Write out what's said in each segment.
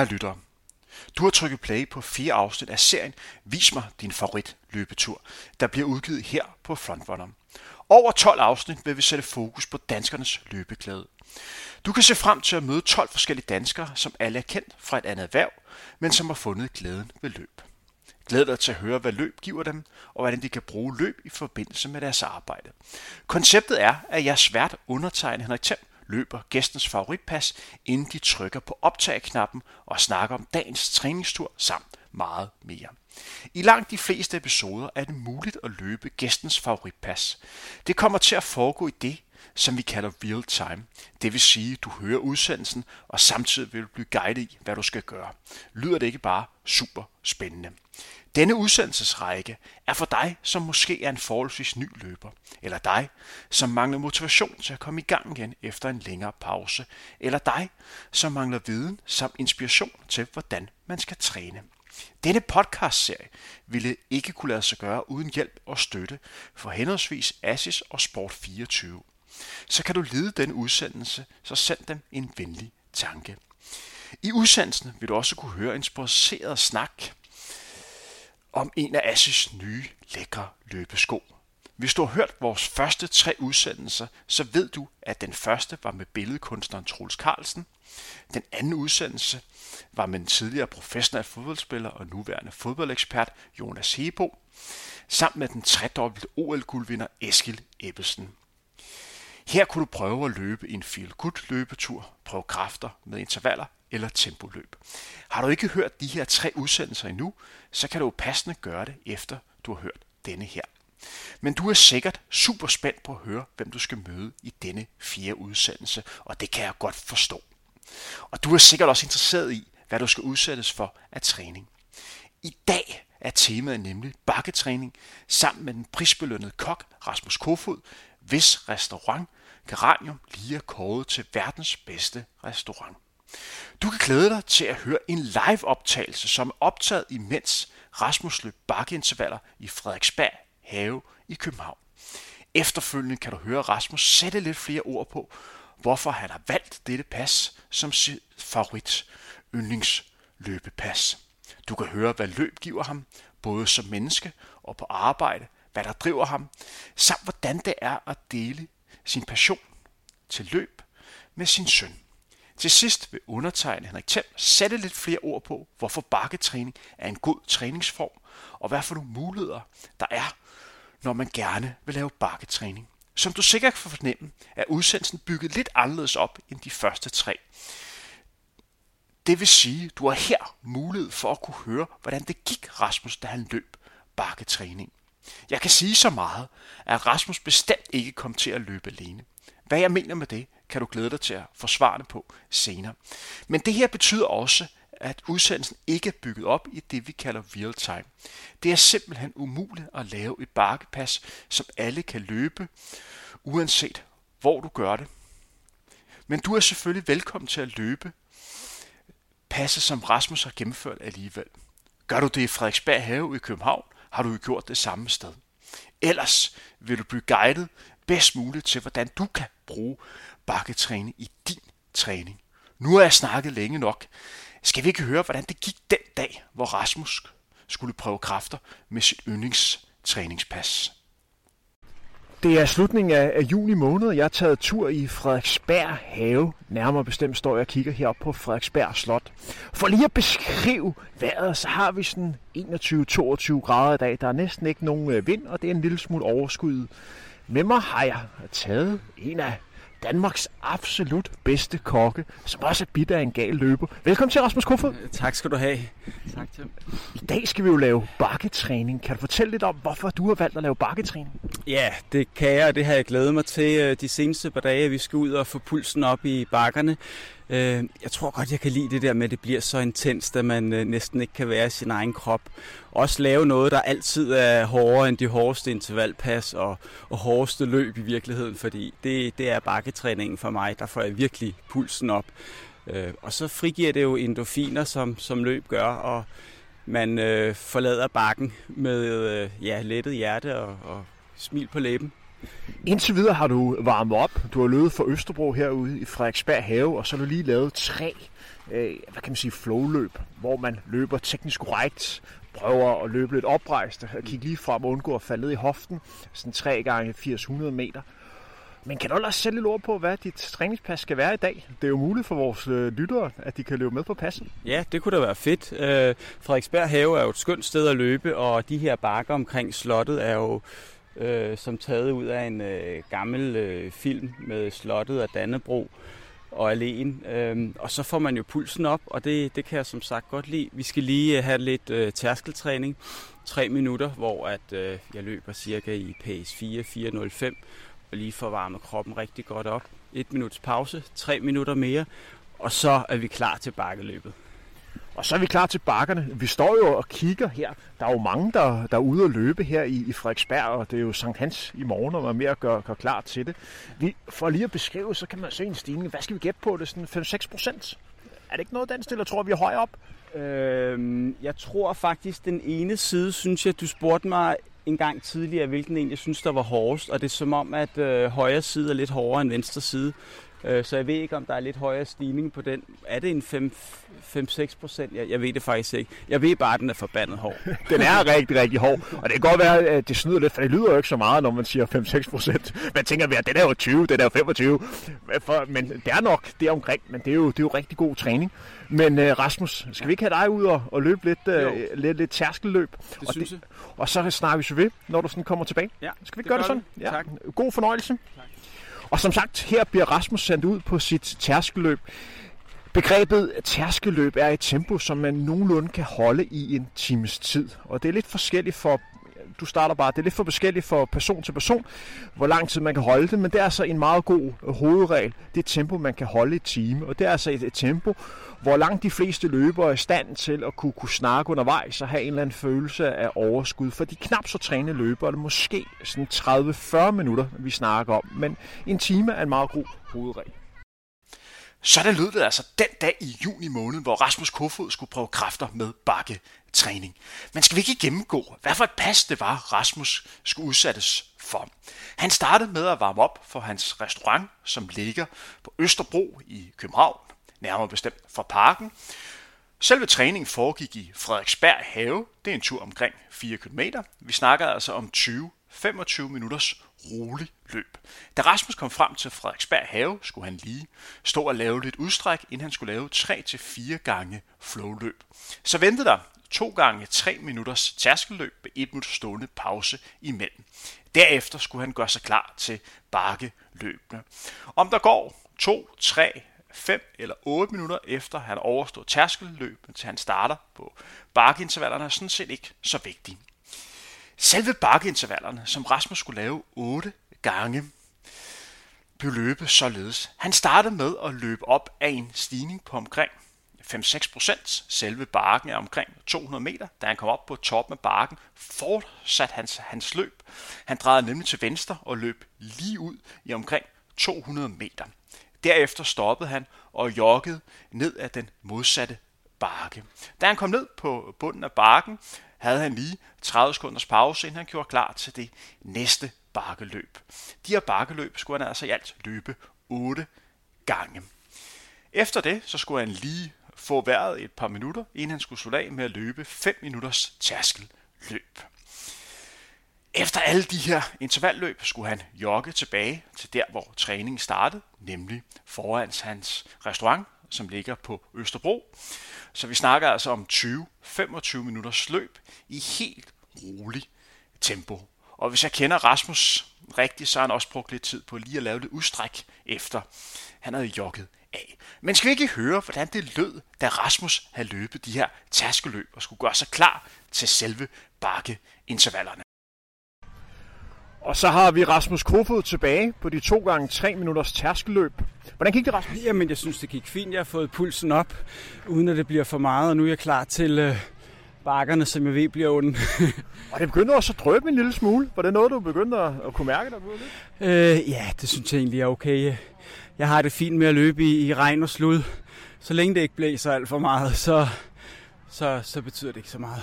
Kære lyttere, du har trykket play på fire afsnit af serien Vis mig din favorit løbetur, der bliver udgivet her på Frontrunner. Over 12 afsnit vil vi sætte fokus på danskernes løbeglæde. Du kan se frem til at møde 12 forskellige danskere, som alle er kendt fra et andet erhverv, men som har fundet glæden ved løb. Glæd dig til at høre, hvad løb giver dem, og hvordan de kan bruge løb i forbindelse med deres arbejde. Konceptet er, at jeg svært undertegner Henrik Thiem løber gæstens favoritpas, inden de trykker på optag-knappen og snakker om dagens træningstur samt meget mere. I langt de fleste episoder er det muligt at løbe gæstens favoritpas. Det kommer til at foregå i det, som vi kalder real time. Det vil sige, at du hører udsendelsen, og samtidig vil du blive guidet i, hvad du skal gøre. Lyder det ikke bare super spændende? Denne udsendelsesrække er for dig, som måske er en forholdsvis ny løber, eller dig, som mangler motivation til at komme i gang igen efter en længere pause, eller dig, som mangler viden samt inspiration til, hvordan man skal træne. Denne podcastserie ville ikke kunne lade sig gøre uden hjælp og støtte for henholdsvis Assis og Sport24. Så kan du lide den udsendelse, så send dem en venlig tanke. I udsendelsen vil du også kunne høre en sponsoreret snak om en af Ashes nye lækre løbesko. Hvis du har hørt vores første tre udsendelser, så ved du, at den første var med billedkunstneren Troels Carlsen. Den anden udsendelse var med den tidligere professionel fodboldspiller og nuværende fodboldekspert Jonas Hebo, samt med den tredobbelte OL-guldvinder Eskil Ebbesen. Her kunne du prøve at løbe en feel good løbetur, prøve kræfter med intervaller eller tempoløb. Har du ikke hørt de her tre udsendelser endnu, så kan du jo passende gøre det efter du har hørt denne her. Men du er sikkert super spændt på at høre, hvem du skal møde i denne fjerde udsendelse, og det kan jeg godt forstå. Og du er sikkert også interesseret i, hvad du skal udsættes for af træning. I dag er temaet nemlig bakketræning sammen med den prisbelønnede kok Rasmus Kofod, hvis restaurant Geranium lige er kåret til verdens bedste restaurant. Du kan glæde dig til at høre en live-optagelse, som er optaget imens Rasmus løb bakkeintervaller i Frederiksberg Have i København. Efterfølgende kan du høre Rasmus sætte lidt flere ord på, hvorfor han har valgt dette pas som sit favorit yndlingsløbepas. Du kan høre, hvad løb giver ham, både som menneske og på arbejde, hvad der driver ham, samt hvordan det er at dele sin passion til løb med sin søn. Til sidst vil undertegne Henrik Thiem sætte lidt flere ord på, hvorfor bakketræning er en god træningsform, og hvad for nogle muligheder der er, når man gerne vil lave bakketræning. Som du sikkert kan fornemme, er udsendelsen bygget lidt anderledes op end de første tre. Det vil sige, du har her mulighed for at kunne høre, hvordan det gik Rasmus, da han løb bakketræning. Jeg kan sige så meget, at Rasmus bestemt ikke kom til at løbe alene. Hvad jeg mener med det, kan du glæde dig til at forsvare det på senere. Men det her betyder også, at udsendelsen ikke er bygget op i det, vi kalder real time. Det er simpelthen umuligt at lave et bakkepas, som alle kan løbe, uanset hvor du gør det. Men du er selvfølgelig velkommen til at løbe passet, som Rasmus har gennemført alligevel. Gør du det i Frederiksberg Have i København, har du jo gjort det samme sted. Ellers vil du blive guidet bedst muligt til, hvordan du kan bruge bakketræne i din træning. Nu har jeg snakket længe nok. Skal vi ikke høre, hvordan det gik den dag, hvor Rasmus skulle prøve kræfter med sit yndlingstræningspas? Det er slutningen af, juni måned. Jeg har taget tur i Frederiksberg Have. Nærmere bestemt står jeg og kigger herop på Frederiksberg Slot. For lige at beskrive vejret, så har vi sådan 21-22 grader i dag. Der er næsten ikke nogen øh, vind, og det er en lille smule overskyet. Med mig har jeg taget en af Danmarks absolut bedste kokke, som også er bidt af en gal løber. Velkommen til, Rasmus Kofod. Øh, tak skal du have. Tak til. I dag skal vi jo lave bakketræning. Kan du fortælle lidt om, hvorfor du har valgt at lave bakketræning? Ja, det kan jeg, og det har jeg glædet mig til øh, de seneste par dage. Vi skal ud og få pulsen op i bakkerne. Øh, jeg tror godt, jeg kan lide det der med, at det bliver så intens, at man øh, næsten ikke kan være i sin egen krop. Også lave noget, der altid er hårdere end de hårdeste intervallpas og, og hårdeste løb i virkeligheden, fordi det, det er bakketræningen for mig. Der får jeg virkelig pulsen op. Og så frigiver det jo endorfiner, som, som løb gør, og man øh, forlader bakken med øh, ja, lettet hjerte og, og smil på læben. Indtil videre har du varmet op. Du har løbet for Østerbro herude i Frederiksberg Have, og så har du lige lavet tre øh, hvad kan man sige, flowløb, hvor man løber teknisk korrekt, prøver at løbe lidt oprejst, og kigge lige frem og undgå at falde ned i hoften, sådan 3 gange 800 meter. Men kan du også sætte lidt ord på, hvad dit træningspas skal være i dag? Det er jo muligt for vores øh, lyttere, at de kan løbe med på passen. Ja, det kunne da være fedt. Øh, Frederiksberg Have er jo et skønt sted at løbe, og de her bakker omkring slottet er jo øh, som taget ud af en øh, gammel øh, film med slottet og Dannebro og alene. Øhm, og så får man jo pulsen op, og det, det kan jeg som sagt godt lide. Vi skal lige øh, have lidt øh, tærskeltræning. Tre minutter, hvor at øh, jeg løber cirka i pace 4, 4.05, og lige får varmet kroppen rigtig godt op. Et minuts pause, tre minutter mere, og så er vi klar til bakkeløbet. Og så er vi klar til bakkerne. Vi står jo og kigger her. Der er jo mange, der, der er ude at løbe her i, i Frederiksberg, og det er jo Sankt Hans i morgen, og man er mere at gøre, gøre klar til det. Vi, for lige at beskrive, så kan man se en stigning. Hvad skal vi gætte på? Det er sådan 5-6 procent. Er det ikke noget, den stiller, tror vi er højere op? Øhm, jeg tror faktisk, den ene side, synes jeg, du spurgte mig en gang tidligere, hvilken en jeg synes, der var hårdest. Og det er som om, at øh, højre side er lidt hårdere end venstre side. Øh, så jeg ved ikke, om der er lidt højere stigning på den. Er det en 5-6 procent? Jeg, jeg ved det faktisk ikke. Jeg ved bare, at den er forbandet hård. den er rigtig, rigtig hård. Og det kan godt være, at det snyder lidt, for det lyder jo ikke så meget, når man siger 5-6 procent. Man tænker, at den er jo 20, den er jo 25. For, men det er nok det omkring, men det er jo, det er jo rigtig god træning. Men uh, Rasmus, skal vi ikke have dig ud og, og løbe lidt, uh, lidt, lidt tærskelløb? Det og, synes det, jeg. og så snakker vi så ved, når du sådan kommer tilbage. Ja, skal vi det gøre det sådan? Ja. Tak. God fornøjelse. Tak. Og som sagt, her bliver Rasmus sendt ud på sit tærskelløb. Begrebet tærskelløb er et tempo, som man nogenlunde kan holde i en times tid. Og det er lidt forskelligt for du starter bare. Det er lidt for forskelligt for person til person, hvor lang tid man kan holde det, men det er altså en meget god øh, hovedregel. Det er tempo, man kan holde i time, og det er altså et, et tempo, hvor langt de fleste løbere er i stand til at kunne, kunne snakke undervejs og have en eller anden følelse af overskud. For de knap så trænede løbere er det måske sådan 30-40 minutter, vi snakker om, men en time er en meget god hovedregel. Sådan lød det altså den dag i juni måned, hvor Rasmus Kofod skulle prøve kræfter med bakketræning. Men skal vi ikke gennemgå, hvad for et pas det var, Rasmus skulle udsættes for? Han startede med at varme op for hans restaurant, som ligger på Østerbro i København, nærmere bestemt fra parken. Selve træningen foregik i Frederiksberg Have. Det er en tur omkring 4 km. Vi snakker altså om 20-25 minutters rolig løb. Da Rasmus kom frem til Frederiksberg Have, skulle han lige stå og lave lidt udstræk, inden han skulle lave 3-4 gange flowløb. Så ventede der to gange 3 minutters tærskelløb med 1 minut stående pause imellem. Derefter skulle han gøre sig klar til bakkeløbene. Om der går 2, 3, 5 eller 8 minutter efter han overstået tærskelløbet, til han starter på bakkeintervallerne, er sådan set ikke så vigtigt. Selve bakkeintervallerne, som Rasmus skulle lave 8 gange, blev løbet således. Han startede med at løbe op af en stigning på omkring 5-6 procent. Selve bakken er omkring 200 meter. Da han kom op på toppen af bakken, fortsatte hans, hans løb. Han drejede nemlig til venstre og løb lige ud i omkring 200 meter. Derefter stoppede han og joggede ned ad den modsatte bakke. Da han kom ned på bunden af bakken, havde han lige 30 sekunders pause, inden han gjorde klar til det næste bakkeløb. De her bakkeløb skulle han altså i alt løbe 8 gange. Efter det, så skulle han lige få vejret et par minutter, inden han skulle slå af med at løbe 5 minutters tærskelløb. Efter alle de her intervalløb skulle han jogge tilbage til der, hvor træningen startede, nemlig foran hans restaurant, som ligger på Østerbro. Så vi snakker altså om 20-25 minutters løb i helt rolig tempo. Og hvis jeg kender Rasmus rigtigt, så har han også brugt lidt tid på lige at lave lidt udstræk efter han havde jogget af. Men skal vi ikke høre, hvordan det lød, da Rasmus havde løbet de her taskeløb og skulle gøre sig klar til selve bakkeintervallerne? Og så har vi Rasmus Kofod tilbage på de to gange tre minutters tærskelløb. Hvordan gik det, Rasmus? Jamen, jeg synes, det gik fint. Jeg har fået pulsen op, uden at det bliver for meget, og nu er jeg klar til øh, bakkerne, som jeg ved bliver onde. og det begynder også at drøbe en lille smule. Var det noget, du begyndte at, at kunne mærke dig på lidt? Øh, ja, det synes jeg egentlig er okay. Jeg har det fint med at løbe i, i regn og slud. Så længe det ikke blæser alt for meget, så, så, så betyder det ikke så meget.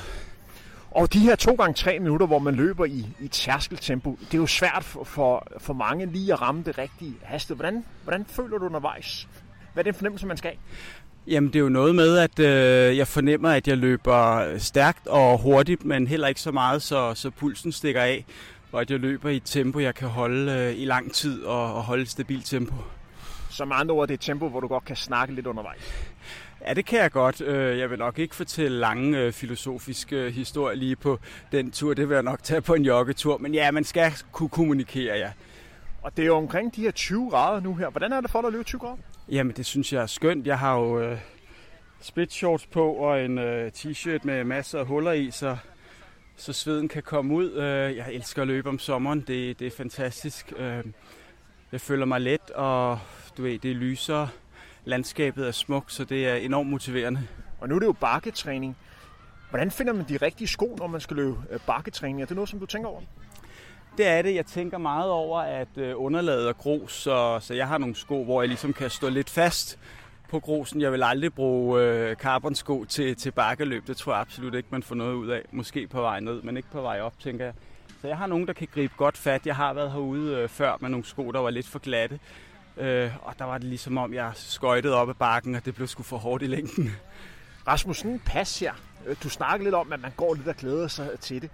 Og de her to gange tre minutter, hvor man løber i, i tærskeltempo, det er jo svært for, for, for mange lige at ramme det rigtige hastighed. Hvordan, hvordan føler du undervejs? Hvad er den fornemmelse, man skal have? Jamen det er jo noget med, at øh, jeg fornemmer, at jeg løber stærkt og hurtigt, men heller ikke så meget, så, så pulsen stikker af. Og at jeg løber i et tempo, jeg kan holde øh, i lang tid og, og holde et stabilt tempo. Så med andre ord, det er et tempo, hvor du godt kan snakke lidt undervejs? Ja, det kan jeg godt. Øh, jeg vil nok ikke fortælle lange øh, filosofiske historier lige på den tur. Det vil jeg nok tage på en joggetur. Men ja, man skal kunne kommunikere, ja. Og det er jo omkring de her 20 grader nu her. Hvordan er det for dig at løbe 20 grader? Jamen, det synes jeg er skønt. Jeg har jo øh, split shorts på og en øh, t-shirt med masser af huller i, så, så sveden kan komme ud. Øh, jeg elsker at løbe om sommeren. Det, det er fantastisk. Øh, jeg føler mig let, og du ved, det lyser. Landskabet er smukt, så det er enormt motiverende. Og nu er det jo bakketræning. Hvordan finder man de rigtige sko, når man skal løbe øh, bakketræning? Er det noget, som du tænker over? Det er det. Jeg tænker meget over, at øh, underlaget er grus, så, så jeg har nogle sko, hvor jeg ligesom kan stå lidt fast på grusen. Jeg vil aldrig bruge øh, carbonsko til, til bakkeløb. Det tror jeg absolut ikke, man får noget ud af. Måske på vej ned, men ikke på vej op, tænker jeg. Så jeg har nogen, der kan gribe godt fat. Jeg har været herude øh, før med nogle sko, der var lidt for glatte. Øh, og der var det ligesom om, jeg skøjtede op ad bakken, og det blev sgu for hårdt i længden. Rasmus, sådan pas her. Øh, du snakker lidt om, at man går lidt og glæder sig til det.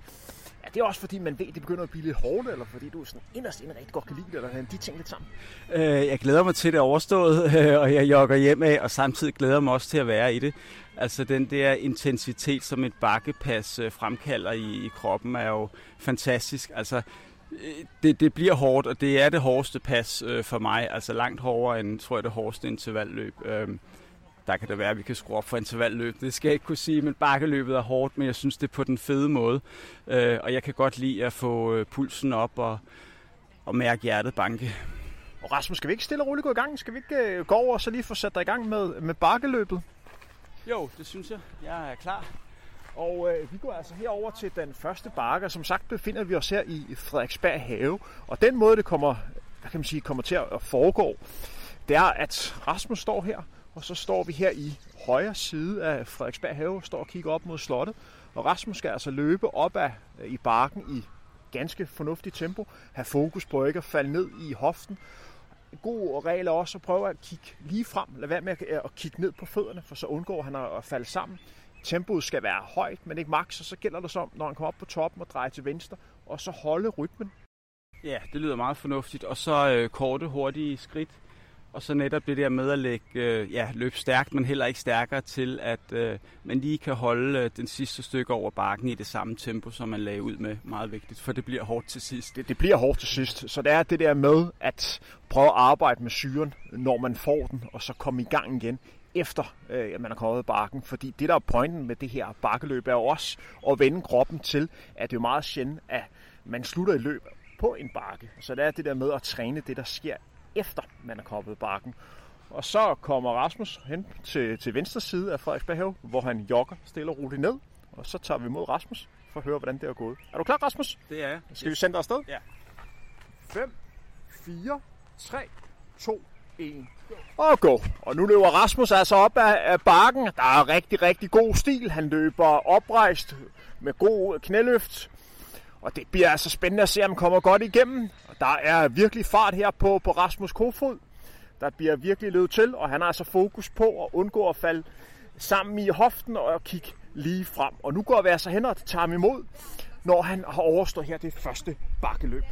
Er det også fordi, man ved, at det begynder at blive lidt hårdt, eller fordi du sådan inderst inde rigtig godt kan lide det, eller de ting lidt sammen? Øh, jeg glæder mig til det overstået, og jeg jogger hjem af, og samtidig glæder mig også til at være i det. Altså den der intensitet, som et bakkepas øh, fremkalder i, i kroppen, er jo fantastisk. Altså det, det bliver hårdt, og det er det hårdeste pas øh, for mig. Altså langt hårdere end, tror jeg, det hårdeste intervalløb. Øh, der kan det være, at vi kan skrue op for intervalløb. Det skal jeg ikke kunne sige, men bakkeløbet er hårdt, men jeg synes, det er på den fede måde. Øh, og jeg kan godt lide at få øh, pulsen op og, og mærke hjertet banke. Og Rasmus, skal vi ikke stille og roligt gå i gang? Skal vi ikke øh, gå over og så lige få sat dig i gang med, med bakkeløbet? Jo, det synes jeg. Jeg er klar. Og øh, vi går altså herover til den første bakke. Som sagt befinder vi os her i Frederiksberg Have. Og den måde, det kommer, hvad kan man sige, kommer til at foregå, det er, at Rasmus står her, og så står vi her i højre side af Frederiksberg Have, står og kigger op mod slottet. Og Rasmus skal altså løbe op ad, øh, i bakken i ganske fornuftigt tempo, have fokus på ikke at falde ned i hoften. God regel er også at prøve at kigge lige frem. Lad være med at øh, kigge ned på fødderne, for så undgår han at falde sammen. Tempoet skal være højt, men ikke maks, og så gælder det så, når han kommer op på toppen og drejer til venstre, og så holde rytmen. Ja, det lyder meget fornuftigt. Og så øh, korte, hurtige skridt. Og så netop det der med at lægge, øh, ja, løbe stærkt, men heller ikke stærkere til, at øh, man lige kan holde øh, den sidste stykke over bakken i det samme tempo, som man lagde ud med. Meget vigtigt, for det bliver hårdt til sidst. Det, det bliver hårdt til sidst. Så det er det der med at prøve at arbejde med syren, når man får den, og så komme i gang igen efter øh, at man er kommet bakken. Fordi det, der er pointen med det her bakkeløb, er jo også at vende kroppen til, at det er jo meget sjældent, at man slutter i løb på en bakke. Så det er det der med at træne det, der sker efter man er kommet bakken. Og så kommer Rasmus hen til, til venstre side af Frederiksberg hvor han jogger stille og roligt ned. Og så tager vi mod Rasmus for at høre, hvordan det er gået. Er du klar, Rasmus? Det er jeg. Skal vi sende dig afsted? Ja. 5, 4, 3, 2, 1 og gå. Og nu løber Rasmus altså op af, af bakken. Der er rigtig, rigtig god stil. Han løber oprejst med god knæløft. Og det bliver altså spændende at se, om han kommer godt igennem. Og der er virkelig fart her på, på Rasmus Kofod. Der bliver virkelig løbet til, og han har altså fokus på at undgå at falde sammen i hoften og kigge lige frem. Og nu går vi altså hen og tager ham imod, når han har overstået her det første bakkeløb.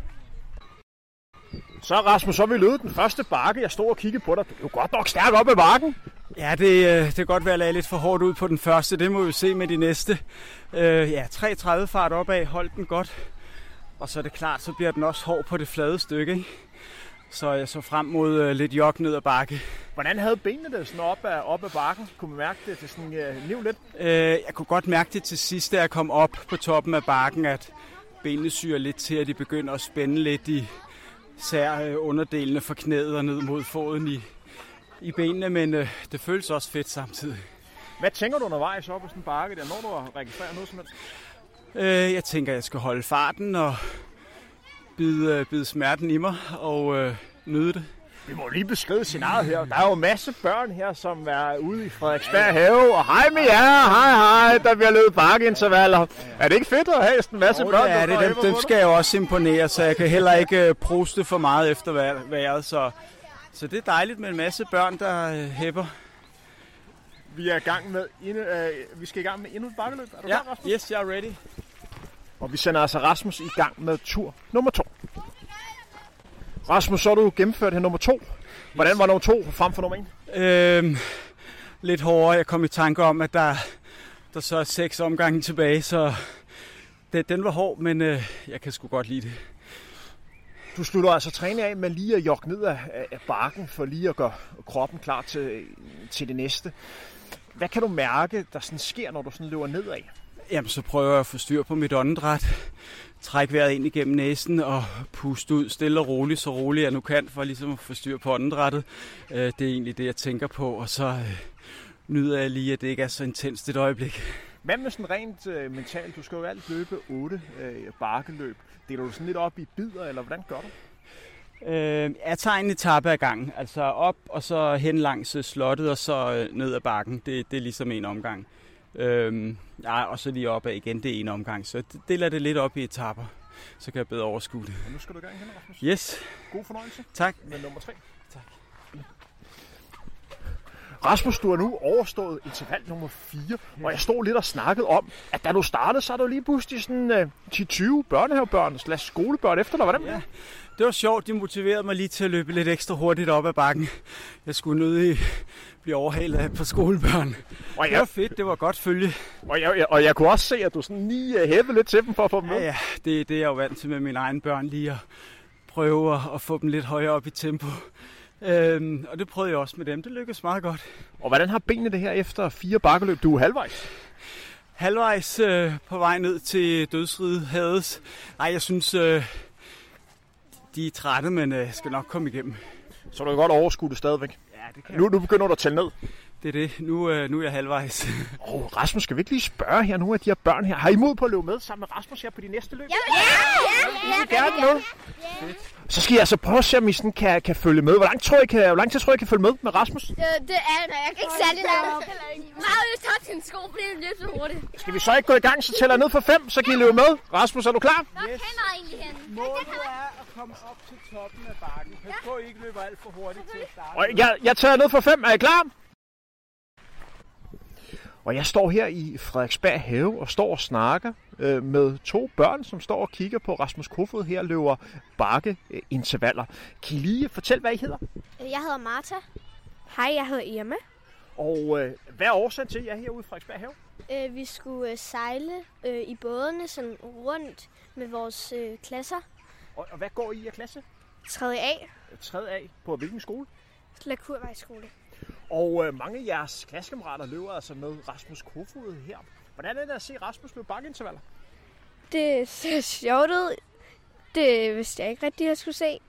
Så Rasmus, så er vi løbet den første bakke. Jeg stod og kiggede på dig. Du er jo godt nok stærk op ad bakken. Ja, det, øh, det kan godt være, at jeg lagde lidt for hårdt ud på den første. Det må vi se med de næste. Øh, ja, 3.30 fart opad. Hold den godt. Og så er det klart, så bliver den også hård på det flade stykke. Ikke? Så jeg så frem mod øh, lidt jog ned ad bakke. Hvordan havde benene det sådan op ad, op ad bakken? Kunne man mærke det til sådan øh, liv lidt? Øh, jeg kunne godt mærke det til sidst, da jeg kom op på toppen af bakken, at benene syrer lidt til, at de begynder at spænde lidt i, især øh, underdelene fra knæet og ned mod foden i, i benene, men øh, det føles også fedt samtidig. Hvad tænker du undervejs op på sådan en bakke der, når du har registreret noget som helst? Øh, jeg tænker, at jeg skal holde farten og bide, øh, bide smerten i mig og øh, nyde det. Vi må lige beskrive scenariet her. Der er jo masse børn her, som er ude i Frederiksberg Have. Og hej med jer, hej hej, der bliver løbet bakkeintervaller. Er det ikke fedt at have sådan en masse Oh, børn? det er det. Dem, dem skal jeg jo også imponere, så jeg kan heller ikke øh, proste for meget efter vejr- vejret. Så, så det er dejligt med en masse børn, der øh, hæpper. Vi er i gang med endnu, øh, vi skal i gang med endnu et bakkeløb. Er du Ja, klar, Rasmus? yes, jeg er ready. Og vi sender altså Rasmus i gang med tur nummer to. Rasmus, så har du gennemført her nummer to. Hvordan var nummer to frem for nummer en? Øhm, lidt hårdere. Jeg kom i tanke om, at der, der så er seks omgange tilbage, så det, den var hård, men øh, jeg kan sgu godt lide det. Du slutter altså træning af med lige at jogge ned af, af- bakken, for lige at gøre kroppen klar til, til det næste. Hvad kan du mærke, der sådan sker, når du sådan løber nedad? Jamen, så prøver jeg at få styr på mit åndedræt. Træk vejret ind igennem næsen og puste ud stille og roligt, så roligt jeg nu kan, for ligesom at få styr på åndedrættet. Øh, Det er egentlig det, jeg tænker på, og så øh, nyder jeg lige, at det ikke er så intenst et øjeblik. Hvad med sådan rent øh, mentalt? Du skal jo alt løbe 8 øh, bakkeløb. Deler du sådan lidt op i bidder, eller hvordan gør du? Øh, jeg tager en etape ad gangen, altså op og så hen langs øh, slottet og så ned ad bakken. Det, det er ligesom en omgang. Øh, ja, og så lige opad igen, det er en omgang. Så det deler det lidt op i etapper, så kan jeg bedre overskue det. Og nu skal du i gang hen, Rasmus. Yes, God fornøjelse tak. med nummer 3. Tak. Rasmus, du har nu overstået interval nummer 4, og jeg stod lidt og snakkede om, at da du startede, så er jo lige pludselig sådan øh, 10-20 børnehavebørn slash skolebørn efter dig. Hvordan? Ja. Det var sjovt, de motiverede mig lige til at løbe lidt ekstra hurtigt op ad bakken. Jeg skulle nødig blive overhalet af et par skolebørn. Og Det var jeg, fedt, det var godt følge. og, jeg, og jeg kunne også se, at du sådan lige øh, hævede lidt til dem for at få dem med. Ja, ja, det, det er jeg jo vant til med mine egne børn, lige at prøve at, at få dem lidt højere op i tempo. Øhm, og det prøvede jeg også med dem. Det lykkedes meget godt. Og hvordan har benene det her efter fire bakkeløb? Du er halvvejs. Halvvejs øh, på vej ned til dødsriget Hades. Nej, jeg synes, øh, de er trætte, men øh, skal nok komme igennem. Så du kan godt overskue det stadigvæk. Ja, det kan Nu, nu begynder du at tælle ned. Det er det. Nu, øh, nu er jeg halvvejs. Oh, Rasmus, skal vi ikke lige spørge her nogle af de her børn her? Har I mod på at løbe med sammen med Rasmus her på de næste løb? Ja, ja, ja, gerne med. Så skal jeg altså prøve at se, om I sådan kan, kan følge med. Hvor lang, tror I kan, hvor lang tid tror I kan følge med med Rasmus? Det, det er jeg kan ikke særlig langt. Mario tager sin sko, fordi det løb så hurtigt. Skal vi så ikke gå i gang, så tæller jeg ned fra 5, så kan I løbe med. Rasmus, er du klar? Hvor yes. man egentlig hen? Målet er at komme op til toppen af bakken. Pas på, at I ikke løber alt for hurtigt til at starte. Og jeg, jeg tager ned fra 5. Er I klar? Og jeg står her i Frederiksberg Have og står og snakker øh, med to børn, som står og kigger på Rasmus Kofod her løber bakke øh, intervaller. Kan I lige fortælle, hvad I hedder? Jeg hedder Marta. Hej, jeg hedder Irma. Og øh, hvad er årsagen til, at jeg er herude i Frederiksberg Have? Øh, vi skulle øh, sejle øh, i bådene sådan rundt med vores øh, klasser. Og, og hvad går I i af klasse? 3. A. 3. A på hvilken skole? Lakurvejsskole. Og øh, mange af jeres klassekammerater løber altså med Rasmus Kofod her. Hvordan er det at se Rasmus løbe bakkeintervaller? Det ser sjovt ud. Det vidste jeg ikke rigtig, jeg skulle se.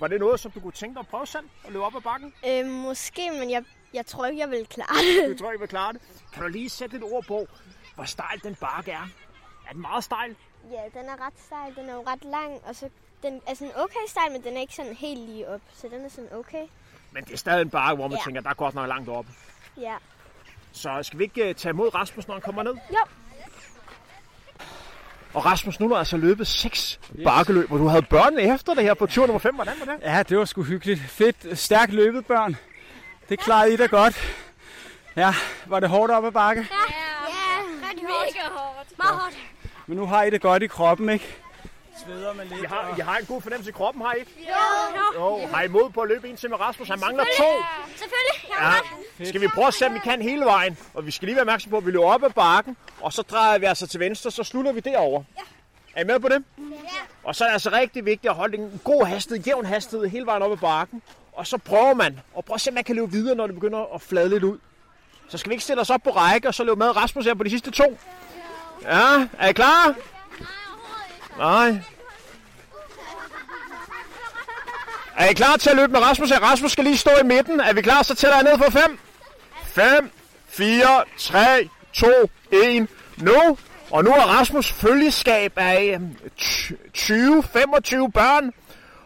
Var det noget, som du kunne tænke dig at prøve selv at løbe op ad bakken? Øh, måske, men jeg, jeg tror ikke, jeg vil klare det. Du tror, I vil klare det. Kan du lige sætte et ord på, hvor stejl den bakke er? Er den meget stejl? Ja, den er ret stejl. Den er jo ret lang, og så den er sådan okay stejl, men den er ikke sådan helt lige op. Så den er sådan okay. Men det er stadig en bakke, hvor man Ja. tænker, der er godt nok langt op. Ja. Så skal vi ikke øh, tage imod Rasmus, når han kommer ned? Jo. Og Rasmus, nu har altså løbet seks yes. bakkeløb, og du havde børnene efter det her på tur nummer 5. Hvordan var det? Ja, det var sgu hyggeligt. Fedt, stærkt løbet, børn. Det klarede I da godt. Ja, var det hårdt op ad bakke? Ja, rigtig hårdt. Mega hårdt. Meget hårdt. Men nu har I det godt i kroppen, ikke? Sveder man lidt. Jeg har, jeg har en god fornemmelse i kroppen, har I ikke? Jo, jo. Jo, har I mod på at løbe en til med Rasmus? Han mangler to. Selvfølgelig. Ja. Skal vi prøve at se, om vi kan hele vejen? Og vi skal lige være opmærksom på, at vi løber op ad bakken, og så drejer vi altså til venstre, så slutter vi derover. Ja. Er I med på det? Ja. Og så er det altså rigtig vigtigt at holde en god hastighed, jævn hastighed hele vejen op ad bakken. Og så prøver man, og prøv at se, om man kan løbe videre, når det begynder at flade lidt ud. Så skal vi ikke stille os op på række, og så løbe med Rasmus her på de sidste to. Ja, er I klar? Nej. Er I klar til at løbe med Rasmus? Rasmus skal lige stå i midten. Er vi klar, så tæller jeg ned for 5. 5, 4, 3, 2, 1, nu. Og nu er Rasmus følgeskab af øhm, 20-25 børn.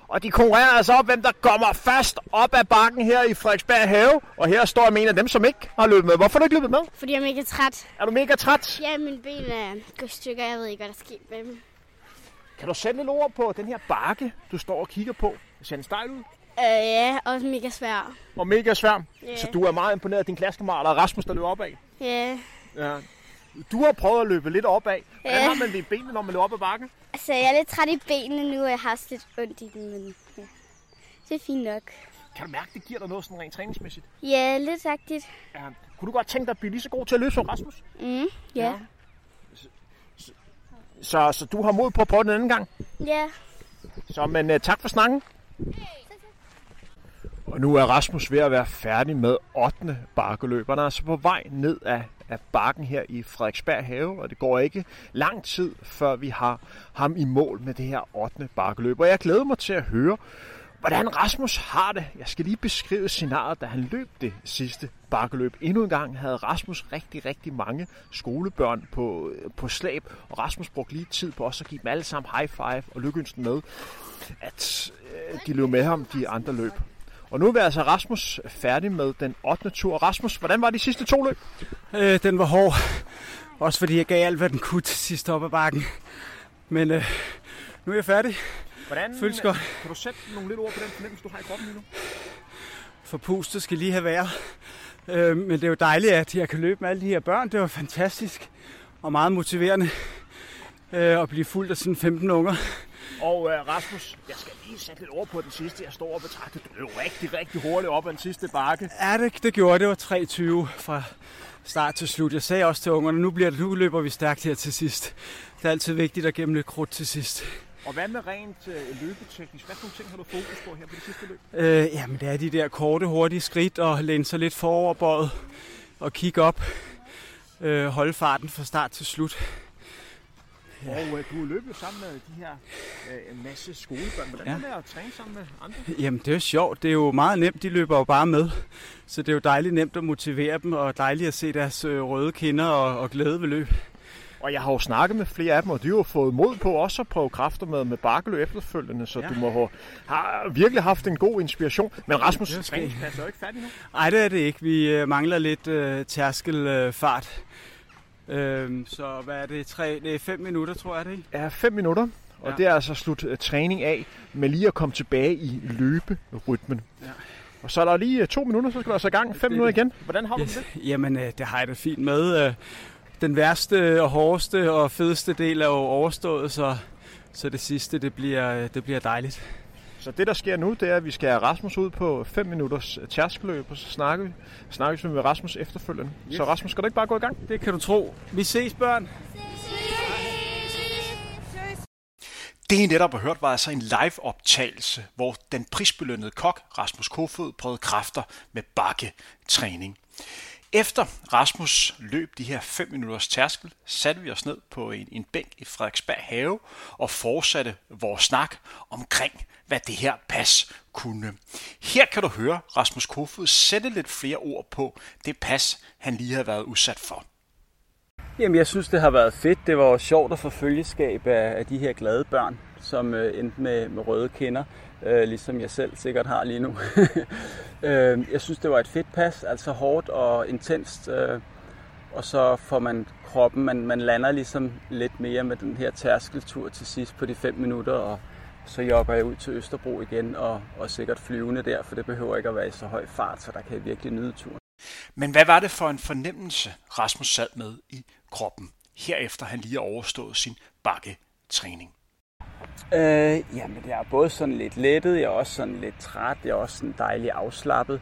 Og de konkurrerer altså op, hvem der kommer først op ad bakken her i Frederiksberg Have. Og her står en af dem, som ikke har løbet med. Hvorfor har du ikke løbet med? Fordi jeg er mega træt. Er du mega træt? Ja, mine ben er gået stykker. Jeg ved ikke, hvad der sker med dem. Kan du sætte lidt ord på den her bakke, du står og kigger på? Ser den stejl ud? Øh, ja, også mega svær. Og mega svær. Ja. Så du er meget imponeret af din klassekammerat Rasmus, der løber opad. Ja. Ja. Du har prøvet at løbe lidt opad. Hvordan Ja. har man det i benene, når man løber op ad bakken? Altså, jeg er lidt træt i benene nu, og jeg har også lidt ondt i dem, men ja. Det er fint nok. Kan du mærke, det giver dig noget sådan rent træningsmæssigt? Ja, lidt sagtigt. Ja. Kunne du godt tænke dig at blive lige så god til at løbe som Rasmus? Mm, ja. Så, så du har mod på at prøve den anden gang? Ja. Så men uh, tak for snakken. Og nu er Rasmus ved at være færdig med 8. bakkeløb. Han er altså på vej ned af, af bakken her i Frederiksberg Have, og det går ikke lang tid, før vi har ham i mål med det her 8. bakkeløb. Og jeg glæder mig til at høre, hvordan Rasmus har det. Jeg skal lige beskrive scenariet, da han løb det sidste bakkeløb. Endnu en gang havde Rasmus rigtig, rigtig mange skolebørn på, på slæb, og Rasmus brugte lige tid på også at give dem alle sammen high five og lykønske med, at øh, de løb med ham de andre løb. Og nu er altså Rasmus færdig med den 8. tur. Rasmus, hvordan var de sidste to løb? Øh, den var hård. Også fordi jeg gav alt, hvad den kunne til sidste op ad bakken. Men øh, nu er jeg færdig. Hvordan, Føles godt. Kan du sætte nogle lidt ord på den fornemmelse, du har i kroppen lige nu? For pustet skal lige have været. Øh, men det er jo dejligt, at jeg kan løbe med alle de her børn. Det var fantastisk og meget motiverende øh, at blive fuldt af sådan 15 unger. Og øh, Rasmus, jeg skal lige sætte lidt ord på den sidste. Jeg står og betragter, du løb rigtig, rigtig hurtigt op ad den sidste bakke. Ja, det, det gjorde det. Var 3.20 fra start til slut. Jeg sagde også til ungerne, nu, bliver det, nu løber vi stærkt her til sidst. Det er altid vigtigt at gemme lidt krudt til sidst. Og hvad med rent øh, løbeteknisk? Hvad for nogle ting har du fokus på her på det sidste løb? Øh, jamen, det er de der korte, hurtige skridt og læne sig lidt foroverbøjet og kigge op. Øh, holde farten fra start til slut. Ja. Og øh, du løber jo sammen med de her øh, masse skolebørn. Hvordan ja. er det at træne sammen med andre? Jamen, det er jo sjovt. Det er jo meget nemt. De løber jo bare med. Så det er jo dejligt nemt at motivere dem, og dejligt at se deres øh, røde kinder og, og glæde ved løb. Og jeg har jo snakket med flere af dem, og de har jo fået mod på også at prøve kræfter med, med bakkeløb efterfølgende, så Ja. ja. du må have, har virkelig haft en god inspiration. Men Rasmus, Det er jo ikke færdig nu. Nej, det er det ikke. Vi øh, mangler lidt øh, tærskelfart. Øh, fart. øh, så hvad er det? Tre, det er fem minutter, tror jeg det, ikke? er fem minutter, og Ja. ja. det er altså slut uh, træning af med lige at komme tilbage i løberytmen. Ja. Og så er der lige uh, to minutter, så skal du altså i gang. Fem Det- minutter igen. Hvordan har du Yes. det? Jamen, øh, det har jeg da fint med. Den værste og hårdeste og fedeste del er jo overstået, så, så det sidste, det bliver, det bliver dejligt. Så det, der sker nu, det er, at vi skal have Rasmus ud på 5 minutters tærskeløb, og så snakker vi, snakker vi med Rasmus efterfølgende. Yes. Så Rasmus, skal du ikke bare gå i gang? Det kan du tro. Vi ses, børn. Det I netop har hørt var altså en live-optagelse, hvor den prisbelønnede kok Rasmus Kofod prøvede kræfter med bakketræning. Efter Rasmus løb de her 5 minutters tærskel, satte vi os ned på en, en bænk i Frederiksberg Have og fortsatte vores snak omkring, hvad det her pas kunne. Her kan du høre Rasmus Kofod sætte lidt flere ord på det pas, han lige har været udsat for. Jamen, jeg synes, det har været fedt. Det var sjovt at få følgeskab af, af de her glade børn, som øh, endte med, med røde kinder, øh, ligesom jeg selv sikkert har lige nu. øh, jeg synes, det var et fedt pas, altså hårdt og intenst, øh, og så får man kroppen, man, man lander ligesom lidt mere med den her tærskeltur til sidst på de 5 minutter, og så jogger jeg ud til Østerbro igen, og, og sikkert flyvende der, for det behøver ikke at være i så høj fart, så der kan jeg virkelig nyde turen. Men hvad var det for en fornemmelse, Rasmus sad med i kroppen, herefter han lige har overstået sin bakketræning? Øh, jamen, jeg er både sådan lidt lettet, jeg er også sådan lidt træt, jeg er også sådan dejligt afslappet.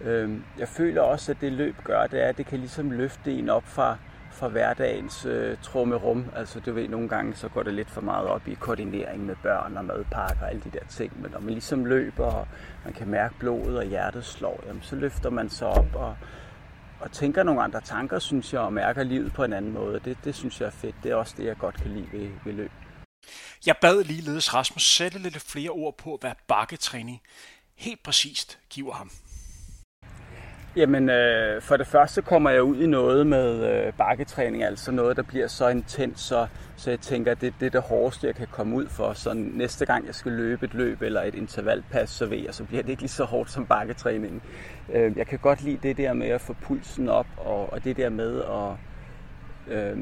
Øh, jeg føler også, at det løb gør, det er, at det kan ligesom løfte en op fra, fra hverdagens øh, trummerum. Altså, du ved, nogle gange så går det lidt for meget op i koordinering med børn og madpakker og alle de der ting. Men når man ligesom løber, og man kan mærke blodet og hjertet slår, jamen, så løfter man sig op og, og tænker nogle andre tanker, synes jeg, og mærker livet på en anden måde. Det, det synes jeg er fedt. Det er også det, jeg godt kan lide ved, ved løb. Jeg bad ligeledes Rasmus sætte lidt flere ord på, hvad bakketræning helt præcist giver ham. Jamen, øh, for det første kommer jeg ud i noget med øh, bakketræning, altså noget, der bliver så intens, så, så jeg tænker, at det, det er det hårdeste, jeg kan komme ud for. Så næste gang, jeg skal løbe et løb eller et intervalpas, så ved jeg, så bliver det ikke lige så hårdt som bakketræning. Øh, jeg kan godt lide det der med at få pulsen op, og, og det der med at, øh,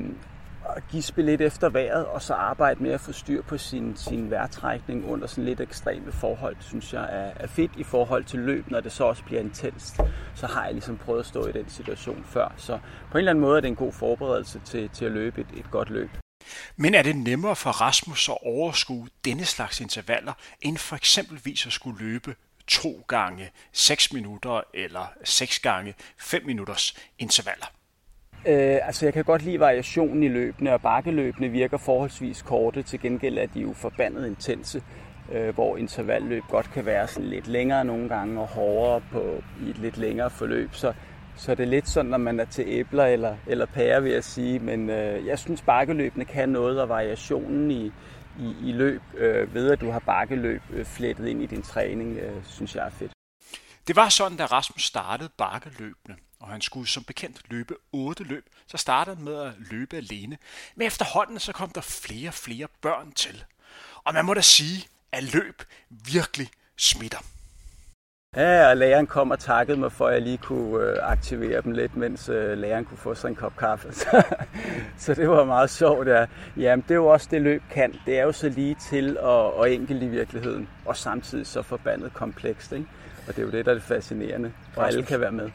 at gispe lidt efter vejret, og så arbejde med at få styr på sin, sin vejrtrækning under sådan lidt ekstreme forhold, synes jeg er, er fedt i forhold til løb, når det så også bliver intenst. Så har jeg ligesom prøvet at stå i den situation før. Så på en eller anden måde er det en god forberedelse til, til at løbe et, et godt løb. Men er det nemmere for Rasmus at overskue denne slags intervaller, end for eksempelvis at skulle løbe to gange 6 minutter eller 6 gange 5 minutters intervaller? Øh, altså jeg kan godt lide variationen i løbene, og bakkeløbene virker forholdsvis korte. Til gengæld er de jo forbandet intense, øh, hvor intervalløb godt kan være sådan lidt længere nogle gange og hårdere på i et lidt længere forløb. Så, så det er lidt sådan, når man er til æbler eller, eller pærer, vil jeg sige. Men øh, jeg synes, bakkeløbene kan noget, og variationen i, i, i løb øh, ved, at du har bakkeløb øh, flettet ind i din træning, øh, synes jeg er fedt. Det var sådan, da Rasmus startede bakkeløbene og han skulle som bekendt løbe otte løb, så startede han med at løbe alene. Men efterhånden så kom der flere og flere børn til. Og man må da sige, at løb virkelig smitter. Ja, og læreren kom og takkede mig for, at jeg lige kunne øh, aktivere dem lidt, mens øh, læreren kunne få sig en kop kaffe. så det var meget sjovt. Ja. Jamen, det er jo også det, løb kan. Det er jo så lige til og, og enkelt i virkeligheden, og samtidig så forbandet komplekst. Ikke? Og det er jo det, der er det fascinerende, og alle kan være med.